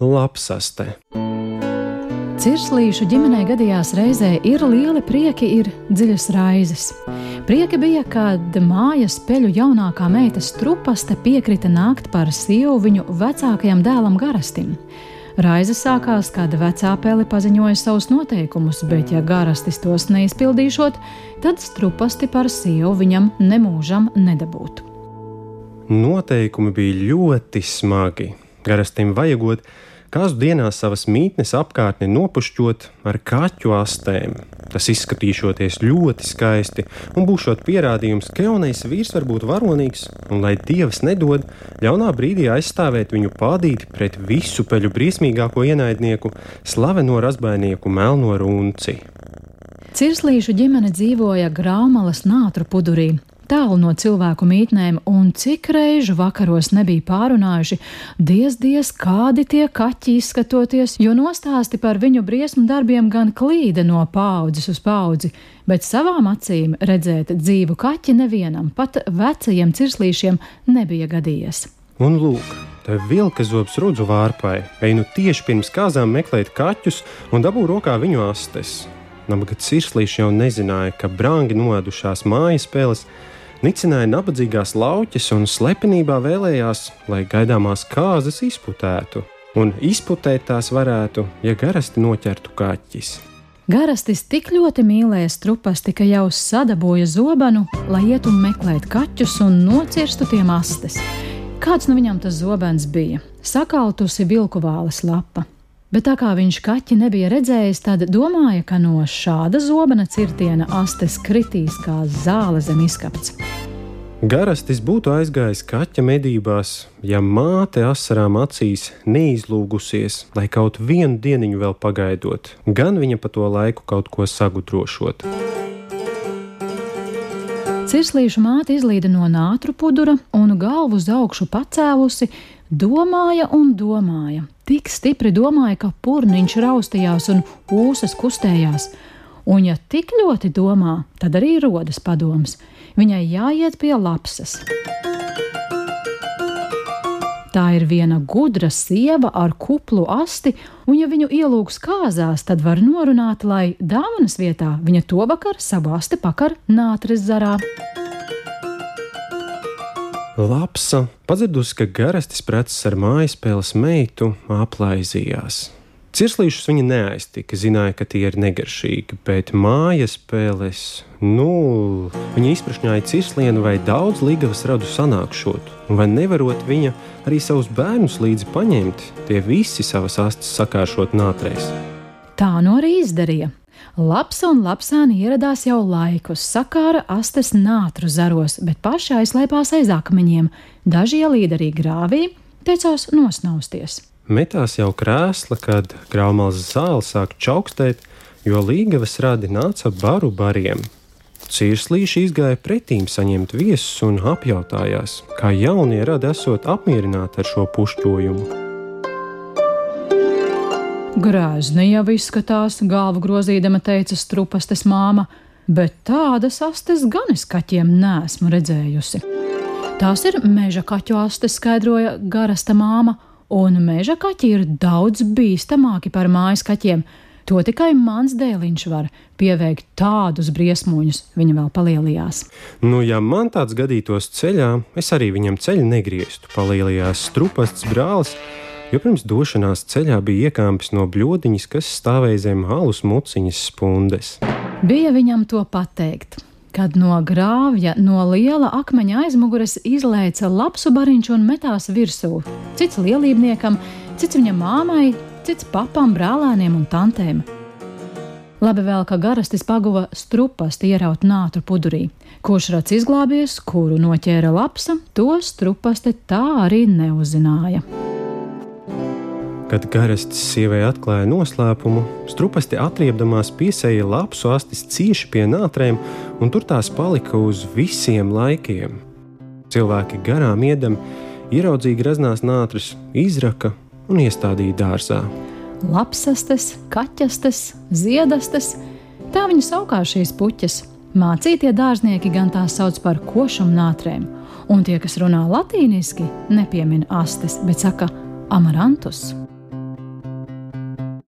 lapsaste. Cirslīšu ģimenē gadījās reizē ir lieli prieki, ir dziļas raizes. Prieki bija, kad mājas peļu jaunākā meita strupaste piekrita nākt par sievu viņu vecākajam dēlam Garastim. Raizes sākās, kad vecā pele paziņoja savus noteikumus, bet, ja garastis tos neizpildīšot, tad strupasti par sievu viņam nemūžam nedabūtu. Noteikumi bija ļoti smagi. Garastim vajagot kāzu dienā savas mītnes apkārtni nopušķot ar kaķu astēm. Tas izskatīšoties ļoti skaisti un būšot pierādījums, ka jaunais vīrs var būt varonīgs un, lai dievs nedod, ļaunā brīdī aizstāvēt viņu pādīt pret visu peļu briesmīgāko ienaidnieku, slaveno razbainieku Melno Runci. Cirslīšu ģimene dzīvoja Graumalas nātru pudurī, tālu no cilvēku mītnēm, un cik reižu vakaros nebija pārunājuši, diez, diez kādi tie kaķi izskatoties, jo nostāsti par viņu briesmu darbiem gan klīda no paudzes uz paudzi, bet savām acīm redzēt dzīvu kaķi nevienam, pat vecajiem cirslīšiem, nebija gadījies. Un lūk, tā vilka zobs rudzu vārpai, ej nu tieši pirms kāzām meklēt kaķus un dabū rokā viņu astes. Nabaga cirslīši jau nezināja, ka brangi noēdušās mājas spēles nicināja nabadzīgās lauķes un slepenībā vēlējās, lai gaidāmās kāzas izputētu. Un izputēt tās varētu, ja garasti noķertu kaķis. Garastis tik ļoti mīlēja strupasti, ka jau sadabūja zobenu, lai ietu meklēt kaķus un nocirstu tiem astes. Kāds no viņam tas zobens bija? Sakautusi vilku vāles lapa bet tā kā viņš kaķi nebija redzējis, tad domāja, ka no šāda zobena cirtiena astes kritīs kā zāle zem izkapts. Garastis būtu aizgājis kaķa medībās, ja māte asarām acīs neizlūgusies, lai kaut vienu dienu vēl pagaidot, gan viņa pa to laiku kaut ko sagudrošot. Cirslīšu māte izlīda no nātru pudura un galvu uz augšu pacēlusi, domāja un domāja, tik stipri domāja, ka purniņš raustījās un ūsas kustējās. Un, ja tik ļoti domā, tad arī rodas padoms. Viņai jāiet pie lapsas. Tā ir viena gudra sieva ar kuplu asti, un, ja viņu ielūgs kāzās, tad var norunāt, lai dāvanas vietā viņa to vakar savu asti pakar nātres zarā. Lapsa, padzirdusi, ka garastis preces ar mājaspēles meitu aplaizījās. Cirslīšus viņa neaiztika, zināja, ka tie ir negaršīgi, bet mājas spēles, nu, viņa izprašņāja cirslienu vai daudz līgavas radu sanākšot, vai nevarot viņa arī savus bērnus līdzi paņemt, tie visi savas astes sakāršot nātrēs. Tā nu arī izdarīja. Labs un lapsāni ieradās jau laikus, sakāra astes nātru zaros, bet paši aizslēpās aiz akmeņiem, daži ielīd arī grāvī, teicās nosnausties. Metās jau krēsla, kad graumals zāle sāk čaukstēt, jo līgavas radi nāca baru bariem. Cirslīši izgāja pretīm saņemt viesus un apjautājās, kā jaunie radi esot apmierināti ar šo pušķojumu. Grēzni jau izskatās, galvu grozīdama teica strupastes māma, bet tādas astes gan es kaķiem nesmu redzējusi. Tās ir meža kaķu astes, skaidroja garasta māma, un meža kaķi ir daudz bīstamāki par mājas kaķiem. To tikai mans dēliņš var pieveikt tādus briesmoņus, viņa vēl palielījās. Nu, ja man tāds gadītos ceļā, es arī viņam ceļu negrieztu, palielījās strupasts brālis jo pirms došanās ceļā bija iekāpis no bļodiņas, kas stāvēja zem alus muciņas spundes. Bija viņam to pateikt. Kad no grāvja, no liela akmeņa aizmugures izlaica lapsu bariņš un metās virsū. Cits lielībniekam, cits viņa māmai, cits papam, brālēniem un tantēm. Labi vēl, ka garastis paguva strupasti ieraut nātru pudurī. Kurš rats izglābies, kuru noķēra lapsa, to strupasti tā arī neuzzināja. Kad garastis sievai atklāja noslēpumu, strupasti atriebdamās piesēja lapsu astis cieši pie nātrēm, un tur tās palika uz visiem laikiem. Cilvēki garām iedami, ieraudzīja graznās nātris, izraka un iestādīja dārzā. Lapsastes, kaķastes, ziedastes, tā viņu saukā šīs puķas. Mācītie dārznieki gan tās sauc par košumnātrēm, un tie, kas runā latīniski, nepiemina astes, bet saka amarantus.